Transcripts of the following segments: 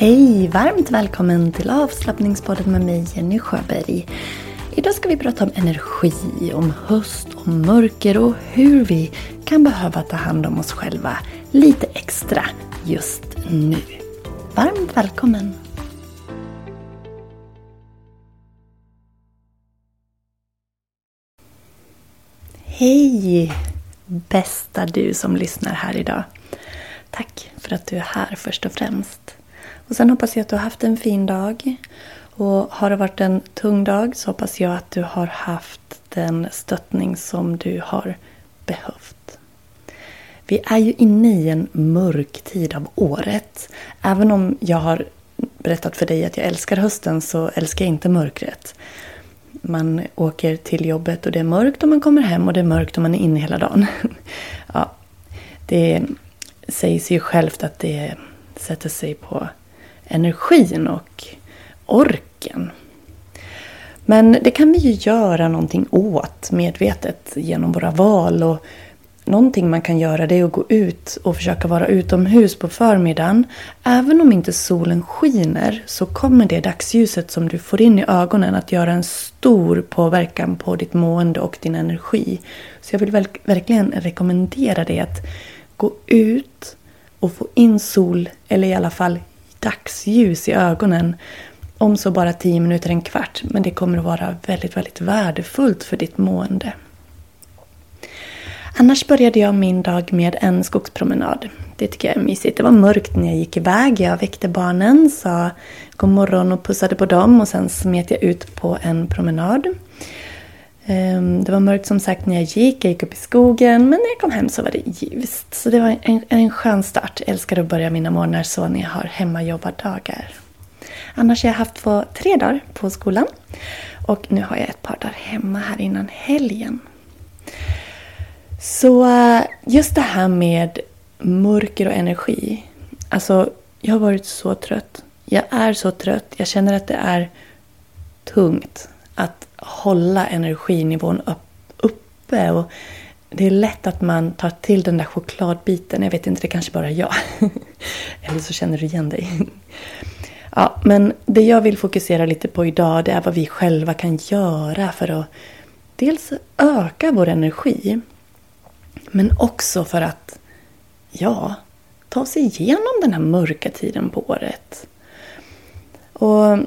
Hej! Varmt välkommen till avslappningspodden med mig Jenny Sjöberg. Idag ska vi prata om energi, om höst, om mörker och hur vi kan behöva ta hand om oss själva lite extra just nu. Varmt välkommen! Hej! Bästa du som lyssnar här idag. Tack för att du är här först och främst. Och sen hoppas jag att du har haft en fin dag. Och har det varit en tung dag så hoppas jag att du har haft den stöttning som du har behövt. Vi är ju inne i en mörk tid av året. Även om jag har berättat för dig att jag älskar hösten så älskar jag inte mörkret. Man åker till jobbet och det är mörkt och man kommer hem och det är mörkt och man är inne hela dagen. Ja, det sägs ju självt att det sätter sig på energin och orken. Men det kan vi ju göra någonting åt medvetet genom våra val. Och någonting man kan göra det är att gå ut och försöka vara utomhus på förmiddagen. Även om inte solen skiner så kommer det dagsljuset som du får in i ögonen att göra en stor påverkan på ditt mående och din energi. Så jag vill verkligen rekommendera dig att gå ut och få in sol, eller i alla fall dagsljus i ögonen om så bara 10 minuter, en kvart. Men det kommer att vara väldigt, väldigt värdefullt för ditt mående. Annars började jag min dag med en skogspromenad. Det tycker jag är mysigt. Det var mörkt när jag gick iväg. Jag väckte barnen, sa god morgon och pussade på dem och sen smet jag ut på en promenad. Ehm, det var mörkt som sagt när jag gick, jag gick upp i skogen men när jag kom hem så var det ljust. Så det var en, en skön start. Jag älskar att börja mina morgnar så när jag har hemmajobbardagar. Annars har jag haft två, tre dagar på skolan. Och nu har jag ett par dagar hemma här innan helgen. Så eh, just det här med mörker och energi. Alltså, jag har varit så trött. Jag är så trött. Jag känner att det är tungt att hålla energinivån uppe. Och det är lätt att man tar till den där chokladbiten. Jag vet inte, det kanske bara är jag. Eller så känner du igen dig. Ja, men det jag vill fokusera lite på idag det är vad vi själva kan göra för att dels öka vår energi men också för att, ja, ta sig igenom den här mörka tiden på året. Och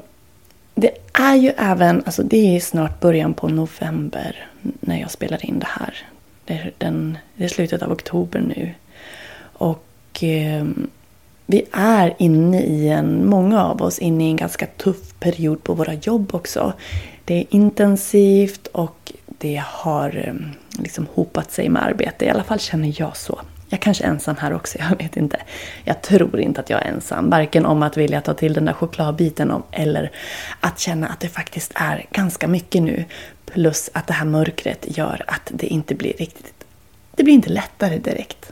det är ju även, alltså det är snart början på november när jag spelar in det här. Det är, den, det är slutet av oktober nu. Och eh, vi är inne i en, många av oss, inne i en ganska tuff period på våra jobb också. Det är intensivt och det har ehm, liksom hopat sig med arbete. I alla fall känner jag så. Jag kanske är ensam här också, jag vet inte. Jag tror inte att jag är ensam. Varken om att vilja ta till den där chokladbiten om, eller att känna att det faktiskt är ganska mycket nu. Plus att det här mörkret gör att det inte blir riktigt... Det blir inte lättare direkt.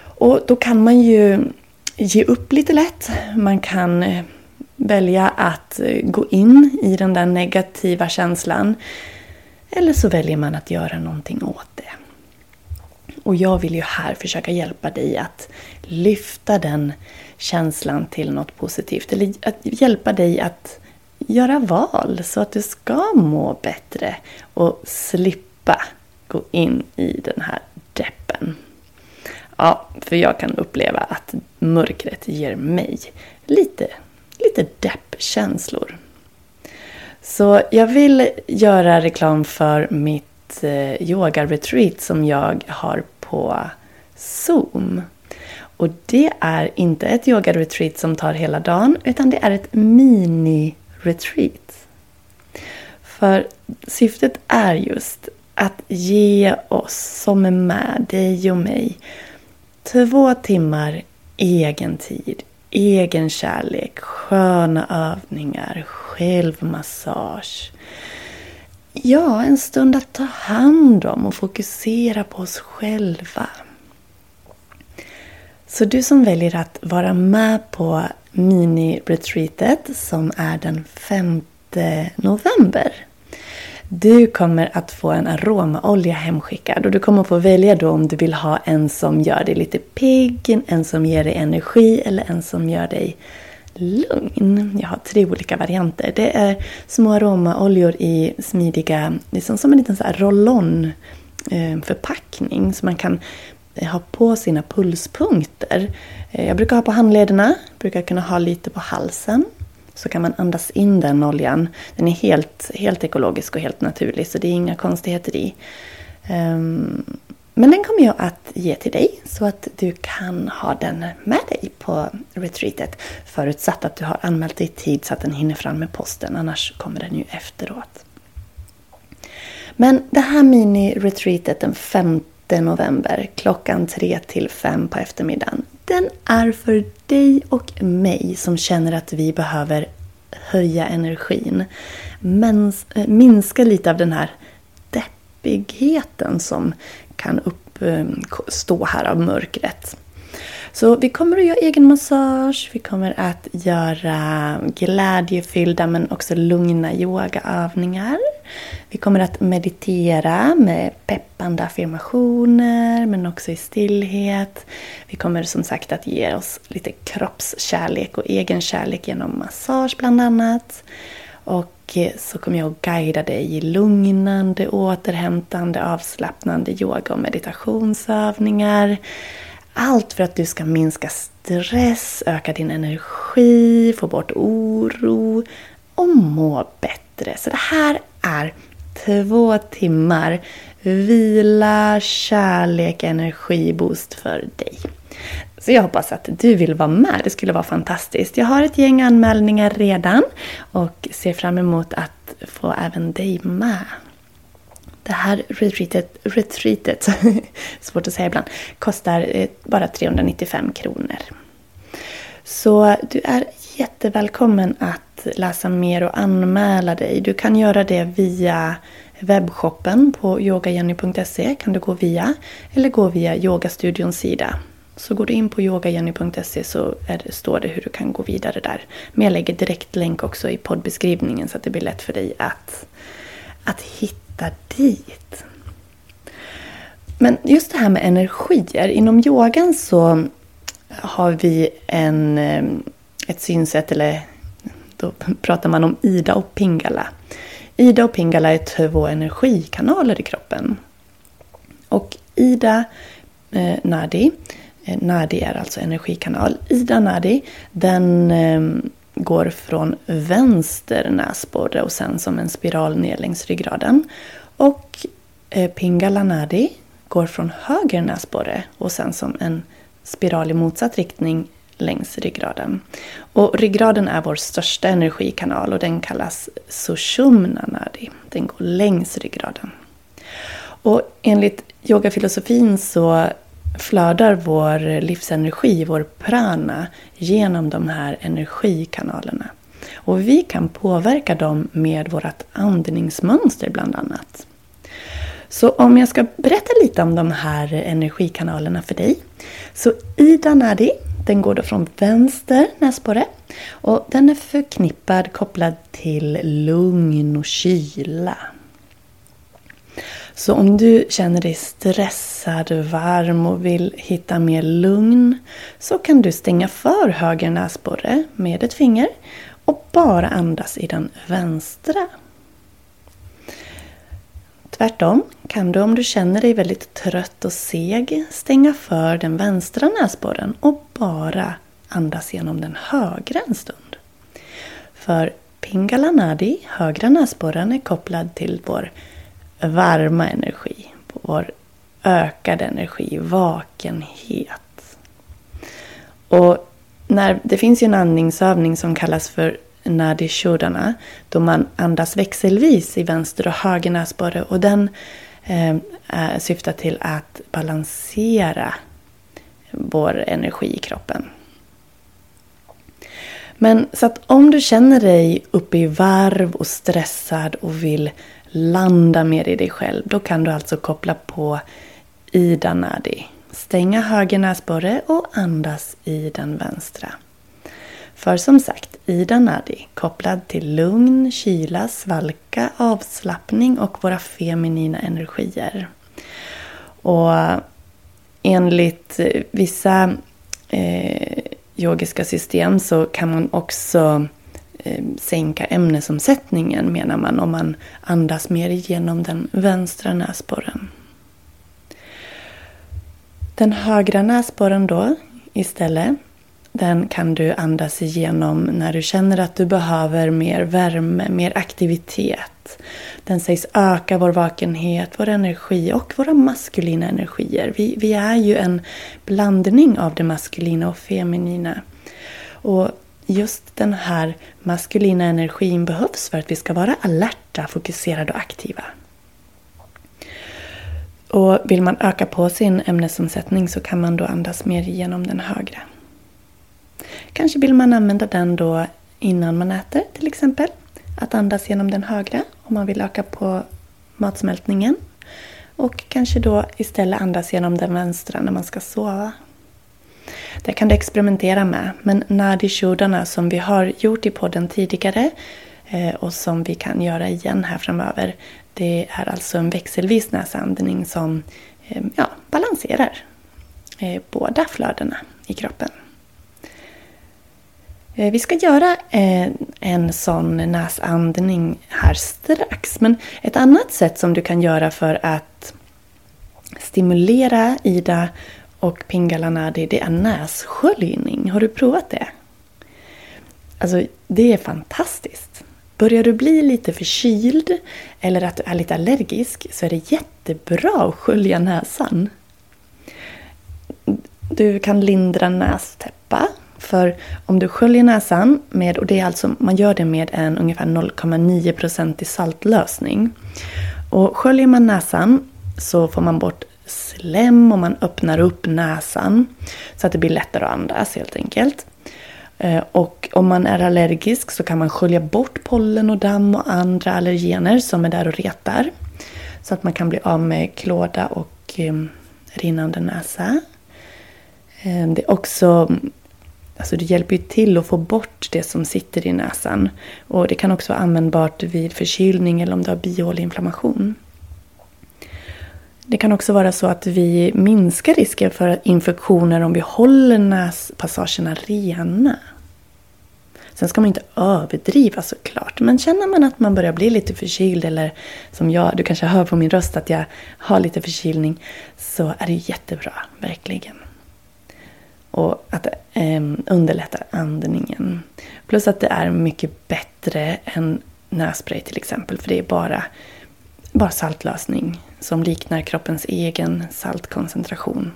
Och då kan man ju ge upp lite lätt. Man kan eh, välja att eh, gå in i den där negativa känslan. Eller så väljer man att göra någonting åt det. Och jag vill ju här försöka hjälpa dig att lyfta den känslan till något positivt. Eller att hjälpa dig att göra val så att du ska må bättre och slippa gå in i den här deppen. Ja, för jag kan uppleva att mörkret ger mig lite, lite deppkänslor. Så jag vill göra reklam för mitt eh, yoga-retreat som jag har på Zoom. Och det är inte ett yoga-retreat som tar hela dagen, utan det är ett mini-retreat. För syftet är just att ge oss som är med, dig och mig, två timmar egen tid, egen kärlek, sköna övningar, självmassage. Ja, en stund att ta hand om och fokusera på oss själva. Så du som väljer att vara med på mini-retreatet som är den 5 november. Du kommer att få en aromaolja hemskickad och du kommer att få välja då om du vill ha en som gör dig lite pigg, en som ger dig energi eller en som gör dig lugn. Jag har tre olika varianter. Det är små aromaoljor i smidiga, liksom som en liten roll-on eh, förpackning som man kan eh, ha på sina pulspunkter. Eh, jag brukar ha på handlederna, brukar kunna ha lite på halsen. Så kan man andas in den oljan. Den är helt, helt ekologisk och helt naturlig så det är inga konstigheter i. Um, men den kommer jag att ge till dig så att du kan ha den med dig på retreatet. Förutsatt att du har anmält dig i tid så att den hinner fram med posten, annars kommer den ju efteråt. Men det här mini-retreatet den 5 november klockan 3 till 5 på eftermiddagen. Den är för dig och mig som känner att vi behöver höja energin. Minska lite av den här deppigheten som kan uppstå eh, här av mörkret. Så vi kommer att göra egen massage, vi kommer att göra glädjefyllda men också lugna yogaövningar. Vi kommer att meditera med peppande affirmationer men också i stillhet. Vi kommer som sagt att ge oss lite kroppskärlek och egenkärlek genom massage bland annat. Och Eh, så kommer jag att guida dig i lugnande, återhämtande, avslappnande yoga och meditationsövningar. Allt för att du ska minska stress, öka din energi, få bort oro och må bättre. Så det här är två timmar vila, kärlek, energiboost för dig. Så jag hoppas att du vill vara med. Det skulle vara fantastiskt. Jag har ett gäng anmälningar redan och ser fram emot att få även dig med. Det här retreatet, retreatet svårt att säga ibland, kostar eh, bara 395 kronor. Så du är jättevälkommen att läsa mer och anmäla dig. Du kan göra det via webbshoppen på yogajenny.se kan du gå via eller gå via yogastudions sida. Så går du in på yogajenny.se så det, står det hur du kan gå vidare där. Men jag lägger direkt länk också i poddbeskrivningen så att det blir lätt för dig att, att hitta dit. Men just det här med energier. Inom yogan så har vi en, eh, ett synsätt, eller då pratar man om Ida och Pingala. Ida och Pingala är två energikanaler i kroppen. Och Ida eh, Nadi, Eh, Nadi är alltså energikanal. Ida Nadi, den ehm, går från vänster näsborre och sen som en spiral ner längs ryggraden. Och eh, Pingala Nadi går från höger näsborre och sen som en spiral i motsatt riktning längs ryggraden. Och ryggraden är vår största energikanal och den kallas Sushumna Nadi. Den går längs ryggraden. Och enligt yogafilosofin så flödar vår livsenergi, vår prana, genom de här energikanalerna. Och vi kan påverka dem med vårt andningsmönster bland annat. Så om jag ska berätta lite om de här energikanalerna för dig. Så Ida Nadi, Den går då från vänster näsborre och den är förknippad kopplad till lugn och kyla. Så om du känner dig stressad, varm och vill hitta mer lugn så kan du stänga för höger näsborre med ett finger och bara andas i den vänstra. Tvärtom kan du om du känner dig väldigt trött och seg stänga för den vänstra näsborren och bara andas genom den högra en stund. För Pingala Nadi, högra näsborren, är kopplad till vår varma energi, på vår ökade energi, vakenhet. Och när, det finns ju en andningsövning som kallas för Nadi Shodana då man andas växelvis i vänster och höger näsborre och den eh, syftar till att balansera vår energi i kroppen. Men så att om du känner dig uppe i varv och stressad och vill landa mer i dig själv, då kan du alltså koppla på Ida Nadi. Stänga höger näsborre och andas i den vänstra. För som sagt, Ida Nadi kopplad till lugn, kyla, svalka, avslappning och våra feminina energier. Och enligt vissa eh, yogiska system så kan man också eh, Eh, sänka ämnesomsättningen menar man om man andas mer genom den vänstra näsborren. Den högra näsborren då istället den kan du andas igenom när du känner att du behöver mer värme, mer aktivitet. Den sägs öka vår vakenhet, vår energi och våra maskulina energier. Vi, vi är ju en blandning av det maskulina och feminina. Och just den här maskulina energin behövs för att vi ska vara alerta, fokuserade och aktiva. Och vill man öka på sin ämnesomsättning så kan man då andas mer genom den högra. Kanske vill man använda den då innan man äter till exempel. Att andas genom den högra om man vill öka på matsmältningen. Och kanske då istället andas genom den vänstra när man ska sova. Det kan du experimentera med. Men Nadi Shodana som vi har gjort i podden tidigare eh, och som vi kan göra igen här framöver. Det är alltså en växelvis näsandning som eh, ja, balanserar eh, båda flödena i kroppen. Vi ska göra en sån näsandning här strax. Men ett annat sätt som du kan göra för att stimulera Ida och pingalanadi det är nässköljning. Har du provat det? Alltså, det är fantastiskt. Börjar du bli lite förkyld eller att du är lite allergisk så är det jättebra att skölja näsan. Du kan lindra nästäppa för om du sköljer näsan med, och det är alltså, man gör det med en ungefär 0,9% i saltlösning. Och sköljer man näsan så får man bort slem och man öppnar upp näsan. Så att det blir lättare att andas helt enkelt. Eh, och om man är allergisk så kan man skölja bort pollen och damm och andra allergener som är där och retar. Så att man kan bli av med klåda och ehm, rinnande näsa. Ehm, det är också Alltså det hjälper ju till att få bort det som sitter i näsan. Och det kan också vara användbart vid förkylning eller om du har bihåleinflammation. Det kan också vara så att vi minskar risken för infektioner om vi håller näspassagerna rena. Sen ska man inte överdriva såklart. Men känner man att man börjar bli lite förkyld eller som jag, du kanske hör på min röst att jag har lite förkylning. Så är det jättebra, verkligen och att eh, underlätta andningen. Plus att det är mycket bättre än nässpray till exempel. För det är bara, bara saltlösning som liknar kroppens egen saltkoncentration.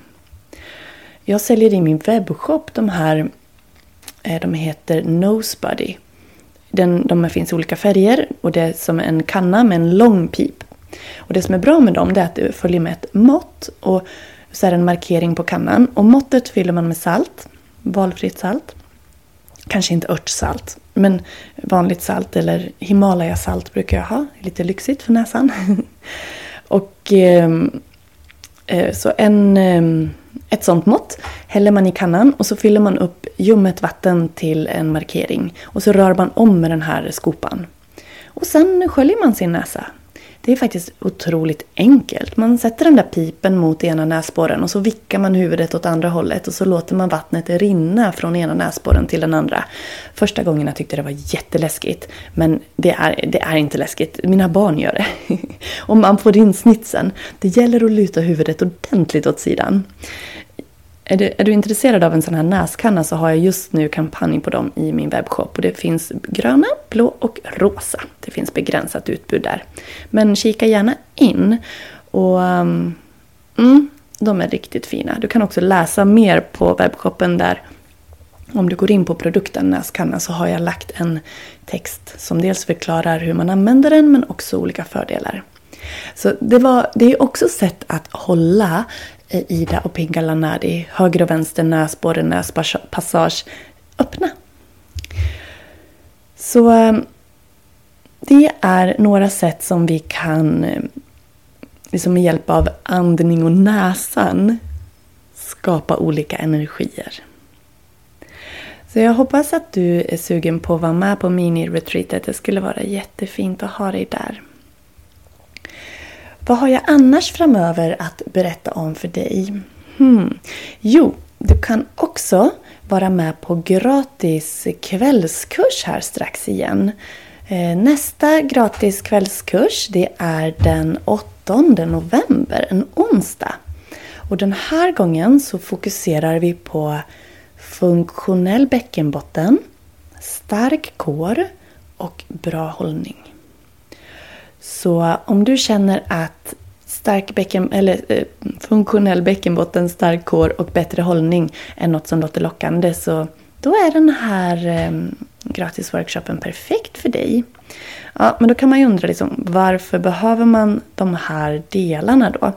Jag säljer i min webbshop de här, eh, de heter Nosebuddy. Den, de finns i olika färger och det är som en kanna med en lång pip. Och det som är bra med dem är att det följer med ett mått. Och så är det en markering på kannan. Och måttet fyller man med salt. Valfritt salt. Kanske inte örtsalt. Men vanligt salt eller Himalaya-salt brukar jag ha. Lite lyxigt för näsan. och ehm, eh, så en, ehm, ett sånt mått häller man i kannan och så fyller man upp ljummet vatten till en markering. Och så rör man om med den här skopan. Och sen sköljer man sin näsa. Det är faktiskt otroligt enkelt. Man sätter den där pipen mot ena näsborren och så vickar man huvudet åt andra hållet och så låter man vattnet rinna från ena näsborren till den andra. Första gången jag tyckte det var jätteläskigt. Men det är, det är inte läskigt. Mina barn gör det. Om man får in snitsen. Det gäller att luta huvudet ordentligt åt sidan. Är du, är du, intresserad av en sån här näskanna så har jag just nu kampanj på dem i min webbshop. Och det finns gröna, blå och rosa. Det finns begränsat utbud där. Men kika gärna in. Och um, mm, de är riktigt fina. Du kan också läsa mer på webbshoppen där. Om du går in på produkten näskanna så har jag lagt en text som dels förklarar hur man använder den men också olika fördelar. Så det, var, det är också sätt att hålla Ida och Pingala Nadi, höger och vänster näsborre, näspassage öppna. Så eh, det är några sätt som vi kan, eh, liksom med hjälp av andning och näsan, skapa olika energier. Så jag hoppas att du är sugen på att vara med på mini-retreatet. Det skulle vara jättefint att ha dig där. Vad har jag annars framöver att berätta om för dig? Hmm. Jo, du kan också vara med på gratis kvällskurs här strax igen. Eh, nästa gratis kvällskurs det är den 8 november, en onsdag. Och den här gången så fokuserar vi på funktionell bäckenbotten, stark kår och bra hållning. Så om du känner att stark bäcken, eller, eh, funktionell bäckenbotten, stark kår och bättre hållning är något som låter lockande så då är den här eh, gratisworkshopen perfekt för dig. Ja, men då kan man ju undra liksom, varför behöver man de här delarna då?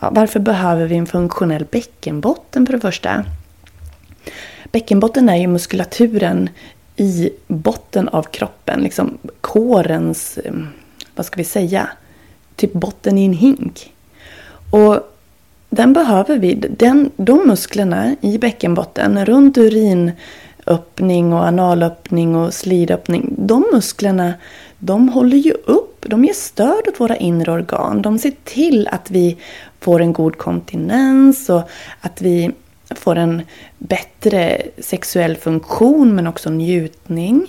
Ja, varför behöver vi en funktionell bäckenbotten för det första? Bäckenbotten är ju muskulaturen i botten av kroppen, liksom kårens ehm, vad ska vi säga, typ botten i en hink. Och den behöver vi. Den, de musklerna i bäckenbotten runt urinöppning och analöppning och slidöppning. De musklerna de håller ju upp, de ger stöd åt våra inre organ. De ser till att vi får en god kontinens och att vi får en bättre sexuell funktion men också njutning.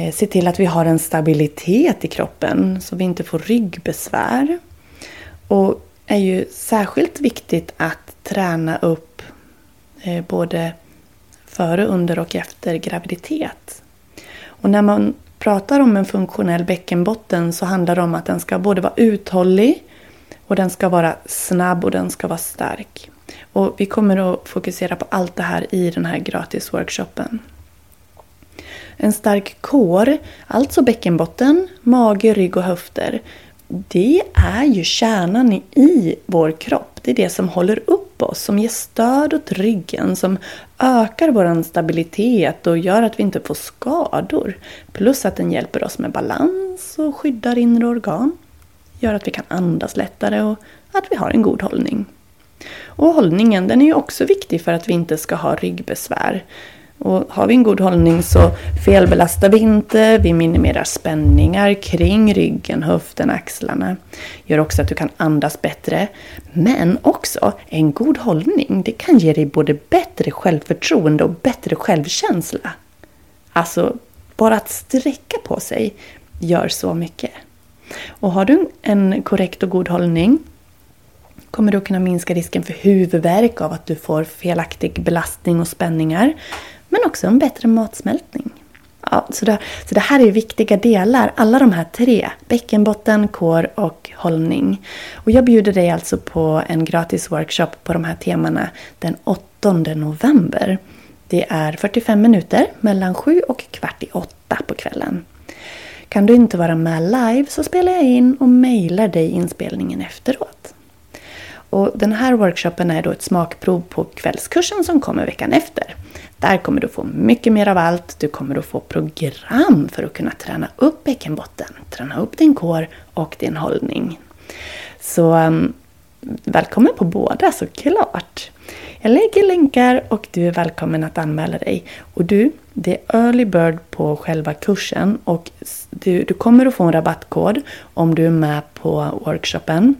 Eh, se till att vi har en stabilitet i kroppen så vi inte får ryggbesvär. Och är ju särskilt viktigt att träna upp eh, både före, under och efter graviditet. Och när man pratar om en funktionell bäckenbotten så handlar det om att den ska både vara uthållig och den ska vara snabb och den ska vara stark. Och vi kommer att fokusera på allt det här i den här gratisworkshopen. En stark kår, alltså bäckenbotten, mage, rygg och höfter. Det är ju kärnan i vår kropp. Det är det som håller upp oss, som ger stöd åt ryggen, som ökar vår stabilitet och gör att vi inte får skador. Plus att den hjälper oss med balans och skyddar inre organ. Gör att vi kan andas lättare och att vi har en god hållning. Och hållningen den är ju också viktig för att vi inte ska ha ryggbesvär. Och har vi en god hållning så felbelastar vi inte, vi minimerar spänningar kring ryggen, höften, axlarna. Gör också att du kan andas bättre. Men också en god hållning, det kan ge dig både bättre självförtroende och bättre självkänsla. Alltså, bara att sträcka på sig gör så mycket. Och har du en korrekt och god hållning kommer du att kunna minska risken för huvudvärk av att du får felaktig belastning och spänningar men också en bättre matsmältning. Ja, så, det, så det här är viktiga delar, alla de här tre. Bäckenbotten, kår och hållning. Och jag bjuder dig alltså på en gratis workshop på de här temana den 8 november. Det är 45 minuter mellan 7 och kvart i 8 på kvällen. Kan du inte vara med live så spelar jag in och mejlar dig inspelningen efteråt. Och den här workshopen är då ett smakprov på kvällskursen som kommer veckan efter. Där kommer du få mycket mer av allt. Du kommer att få program för att kunna träna upp bäckenbotten, träna upp din kår och din hållning. Så um, välkommen på båda såklart. Jag lägger länkar och du är välkommen att anmäla dig. Och du, det är early bird på själva kursen och du, du kommer att få en rabattkod om du är med på workshopen.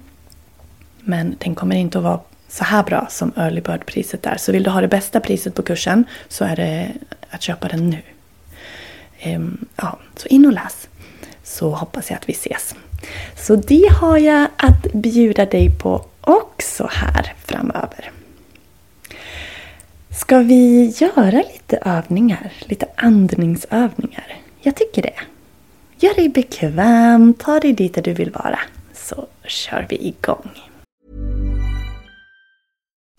Men den kommer inte att vara så här bra som early bird-priset är. Så vill du ha det bästa priset på kursen så är det att köpa den nu. Ehm, ja, så in och läs. Så hoppas jag att vi ses. Så det har jag att bjuda dig på också här framöver. Ska vi göra lite övningar? Lite andningsövningar? Jag tycker det. Gör dig bekväm, ta dig dit där du vill vara. Så kör vi igång.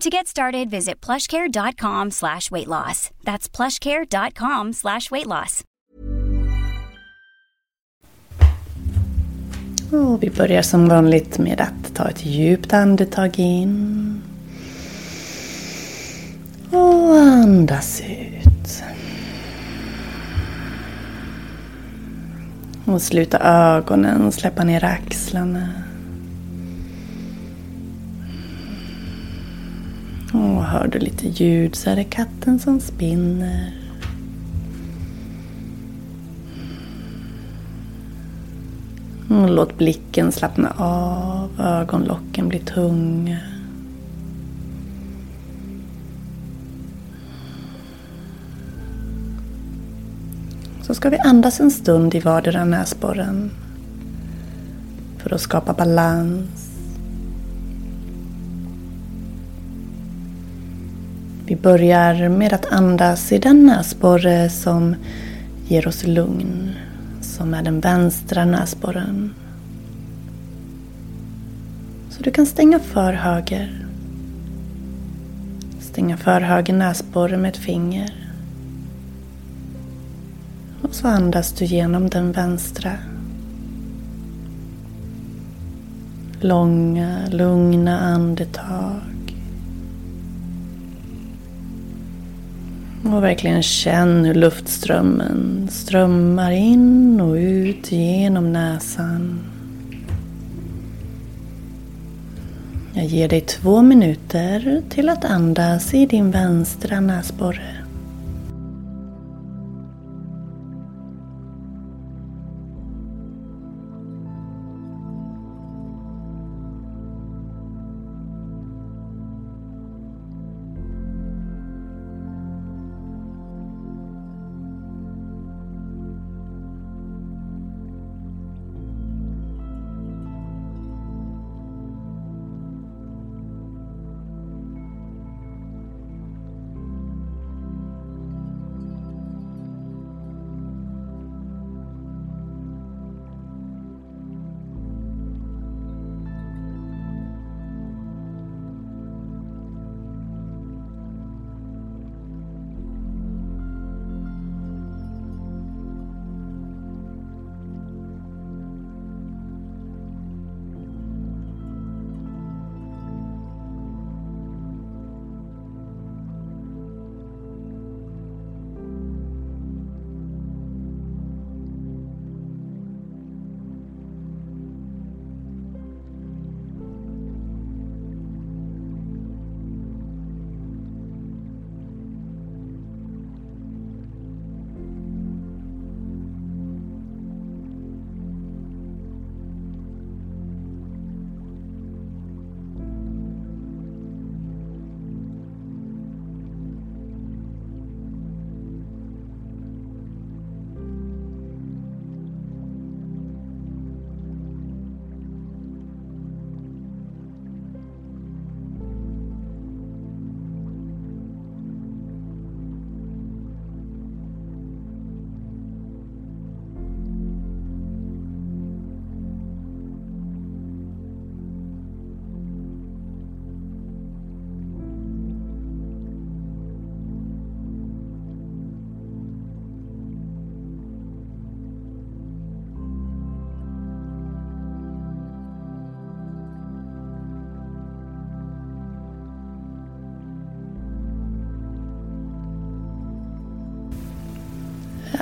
To get started, visit plushcare.com slash weight loss. That's plushcare.com slash weight loss. Och vi börjar som vanligt med att ta ett djupt andetag in. Och andas ut. Och sluta ögonen, och släppa ner axlarna. Och hör du lite ljud så är det katten som spinner. Mm. Och låt blicken slappna av, ögonlocken bli tunga. Så ska vi andas en stund i vardera näsborren. För att skapa balans. Vi börjar med att andas i den näsborre som ger oss lugn. Som är den vänstra näsborren. Så du kan stänga för höger. Stänga för höger näsborre med ett finger. Och så andas du genom den vänstra. Långa, lugna andetag. Och verkligen känn hur luftströmmen strömmar in och ut genom näsan. Jag ger dig två minuter till att andas i din vänstra näsborre.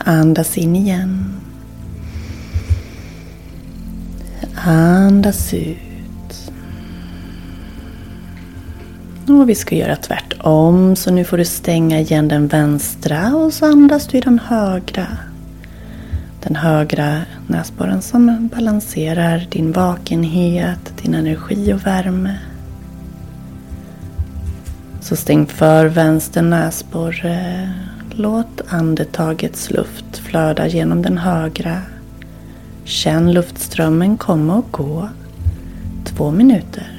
Andas in igen. Andas ut. Och vi ska göra tvärtom. Så nu får du stänga igen den vänstra och så andas du i den högra. Den högra näsborren som balanserar din vakenhet, din energi och värme. Så stäng för vänster näsborre. Låt andetagets luft flöda genom den högra. Känn luftströmmen komma och gå. Två minuter.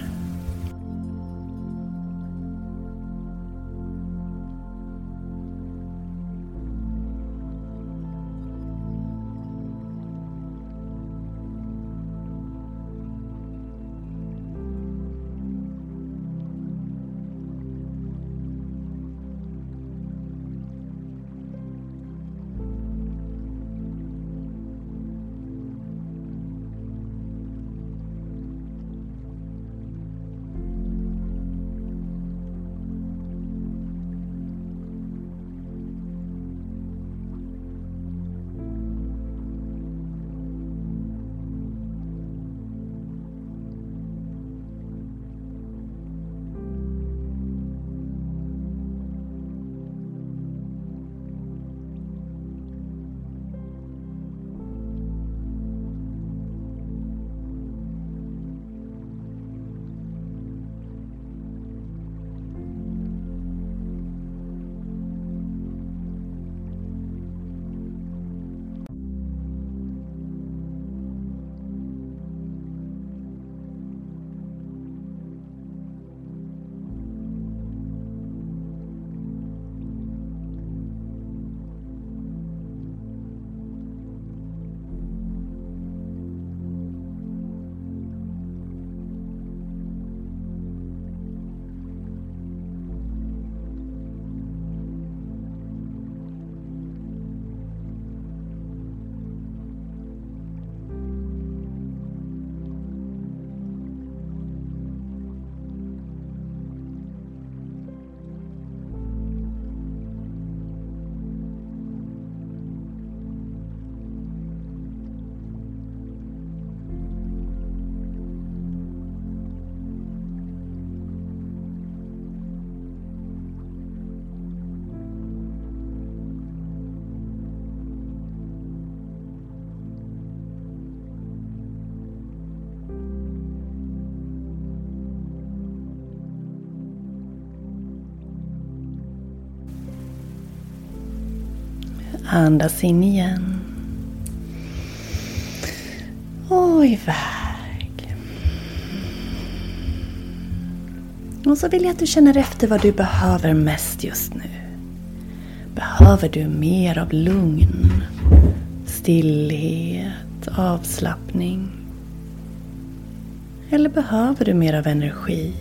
Andas in igen. Och iväg. Och så vill jag att du känner efter vad du behöver mest just nu. Behöver du mer av lugn, stillhet, avslappning? Eller behöver du mer av energi?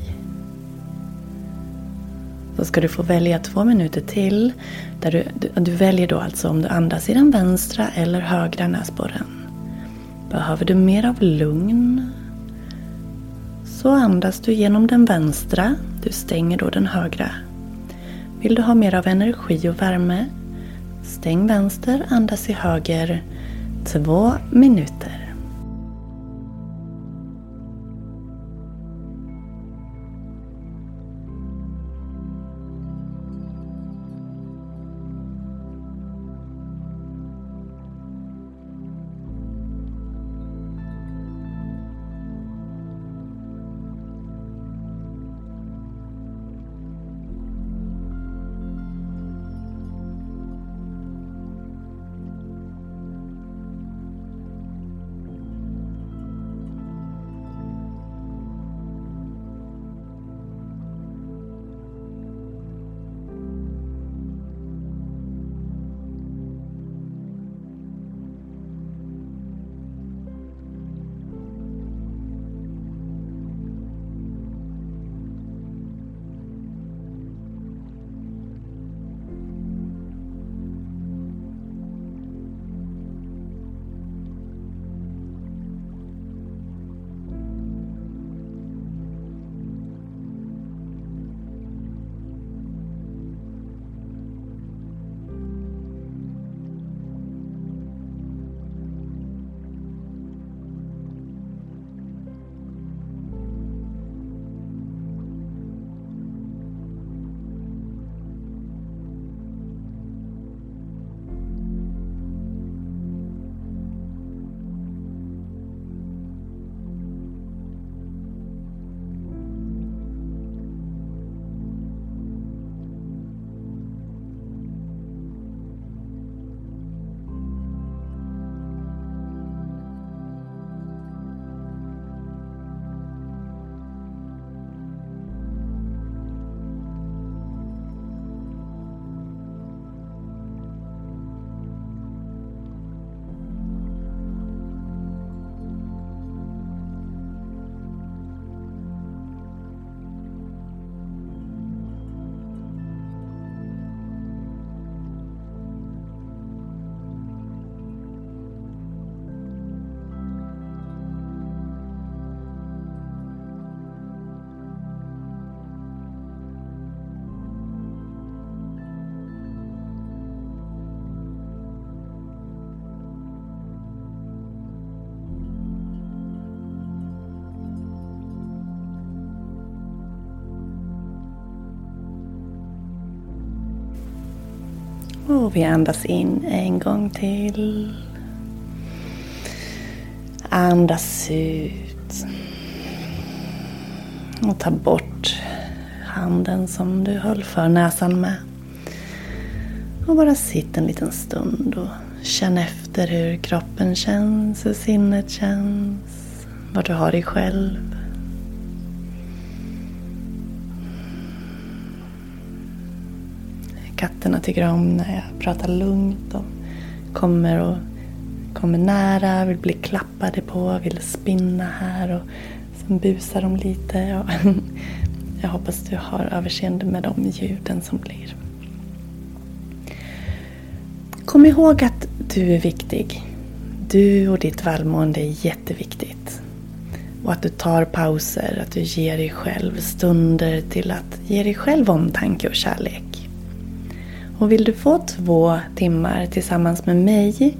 Då ska du få välja två minuter till. Där du, du, du, väljer då alltså om du andas i den vänstra eller högra näsborren. Behöver du mer av lugn så andas du genom den vänstra. Du stänger då den högra. Vill du ha mer av energi och värme? Stäng vänster, andas i höger. Två minuter. Och vi andas in en gång till. Andas ut. Och ta bort handen som du höll för näsan med. Och bara sitt en liten stund och känn efter hur kroppen känns, hur sinnet känns, vad du har dig själv. Katterna tycker om när jag pratar lugnt och kommer, och, kommer nära, vill bli klappade på, vill spinna här och sen busar de lite. Och jag hoppas du har överseende med de ljuden som blir. Kom ihåg att du är viktig. Du och ditt välmående är jätteviktigt. Och att du tar pauser, att du ger dig själv stunder till att ge dig själv omtanke och kärlek. Och vill du få två timmar tillsammans med mig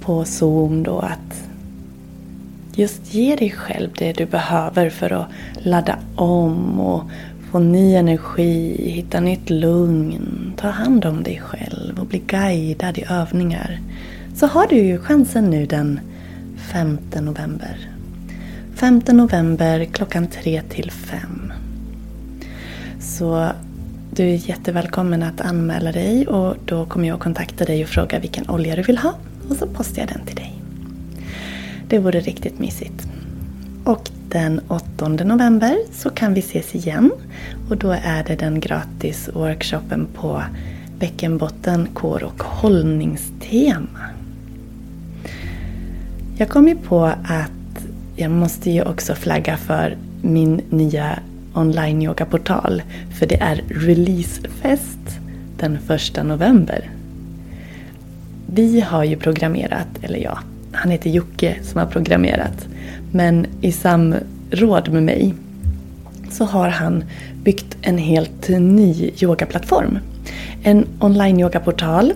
på Zoom då att just ge dig själv det du behöver för att ladda om och få ny energi, hitta nytt lugn, ta hand om dig själv och bli guidad i övningar så har du ju chansen nu den 5 november. 5 november klockan 3 till 5. Så du är jättevälkommen att anmäla dig och då kommer jag kontakta dig och fråga vilken olja du vill ha och så postar jag den till dig. Det vore riktigt mysigt. Och den 8 november så kan vi ses igen och då är det den gratis workshopen på bäckenbotten, kår och hållningstema. Jag kom ju på att jag måste ju också flagga för min nya online yogaportal. För det är releasefest den 1 november. Vi har ju programmerat, eller ja, han heter Jocke som har programmerat. Men i samråd med mig så har han byggt en helt ny yogaplattform. En online yogaportal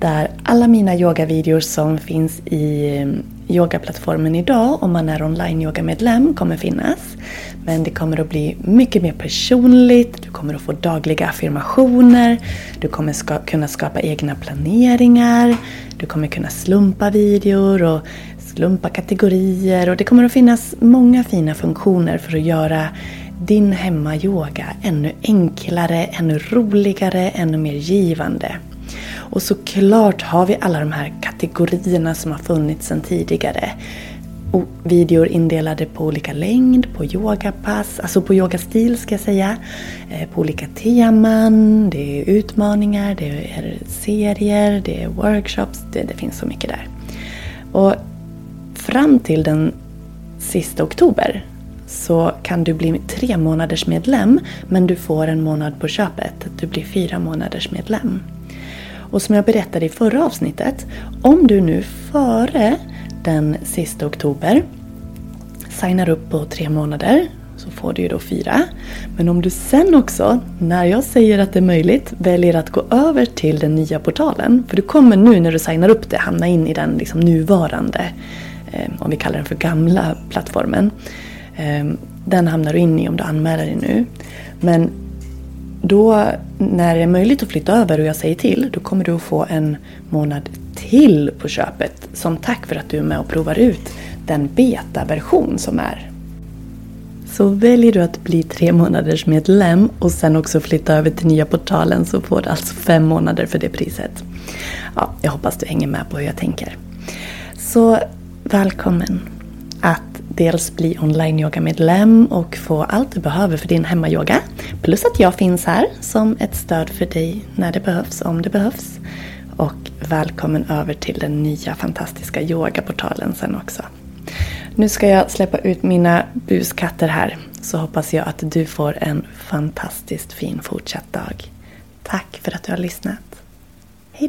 där alla mina yogavideor som finns i yogaplattformen idag om man är online yogamedlem kommer finnas. Men det kommer att bli mycket mer personligt, du kommer att få dagliga affirmationer, du kommer ska kunna skapa egna planeringar, du kommer kunna slumpa videor och slumpa kategorier och det kommer att finnas många fina funktioner för att göra din hemmayoga ännu enklare, ännu roligare, ännu mer givande. Och såklart har vi alla de här kategorierna som har funnits sedan tidigare. Och videor indelade på olika längd, på yogapass, alltså på yogastil ska jag säga. Eh, på olika teman, det är utmaningar, det är serier, det är workshops, det, det finns så mycket där. Och fram till den sista oktober så kan du bli tre månaders medlem men du får en månad på köpet. Du blir fyra månaders medlem. Och som jag berättade i förra avsnittet, om du nu före den sista oktober signar upp på tre månader så får du ju då fyra. Men om du sen också, när jag säger att det är möjligt, väljer att gå över till den nya portalen. För du kommer nu när du signar upp det hamna in i den liksom nuvarande, eh, om vi kallar den för gamla plattformen. Eh, den hamnar du in i om du anmäler dig nu. Men då när det är möjligt att flytta över och jag säger till, då kommer du att få en månad till på köpet som tack för att du är med och provar ut den betaversion som är. Så väljer du att bli tre månaders medlem och sen också flytta över till nya portalen så får du alltså fem månader för det priset. Ja, jag hoppas du hänger med på hur jag tänker. Så välkommen att dels bli online-yoga-medlem och få allt du behöver för din hemmayoga. Plus att jag finns här som ett stöd för dig när det behövs, om det behövs. Och välkommen över till den nya fantastiska yogaportalen sen också. Nu ska jag släppa ut mina buskatter här så hoppas jag att du får en fantastiskt fin fortsatt dag. Tack för att du har lyssnat. Hej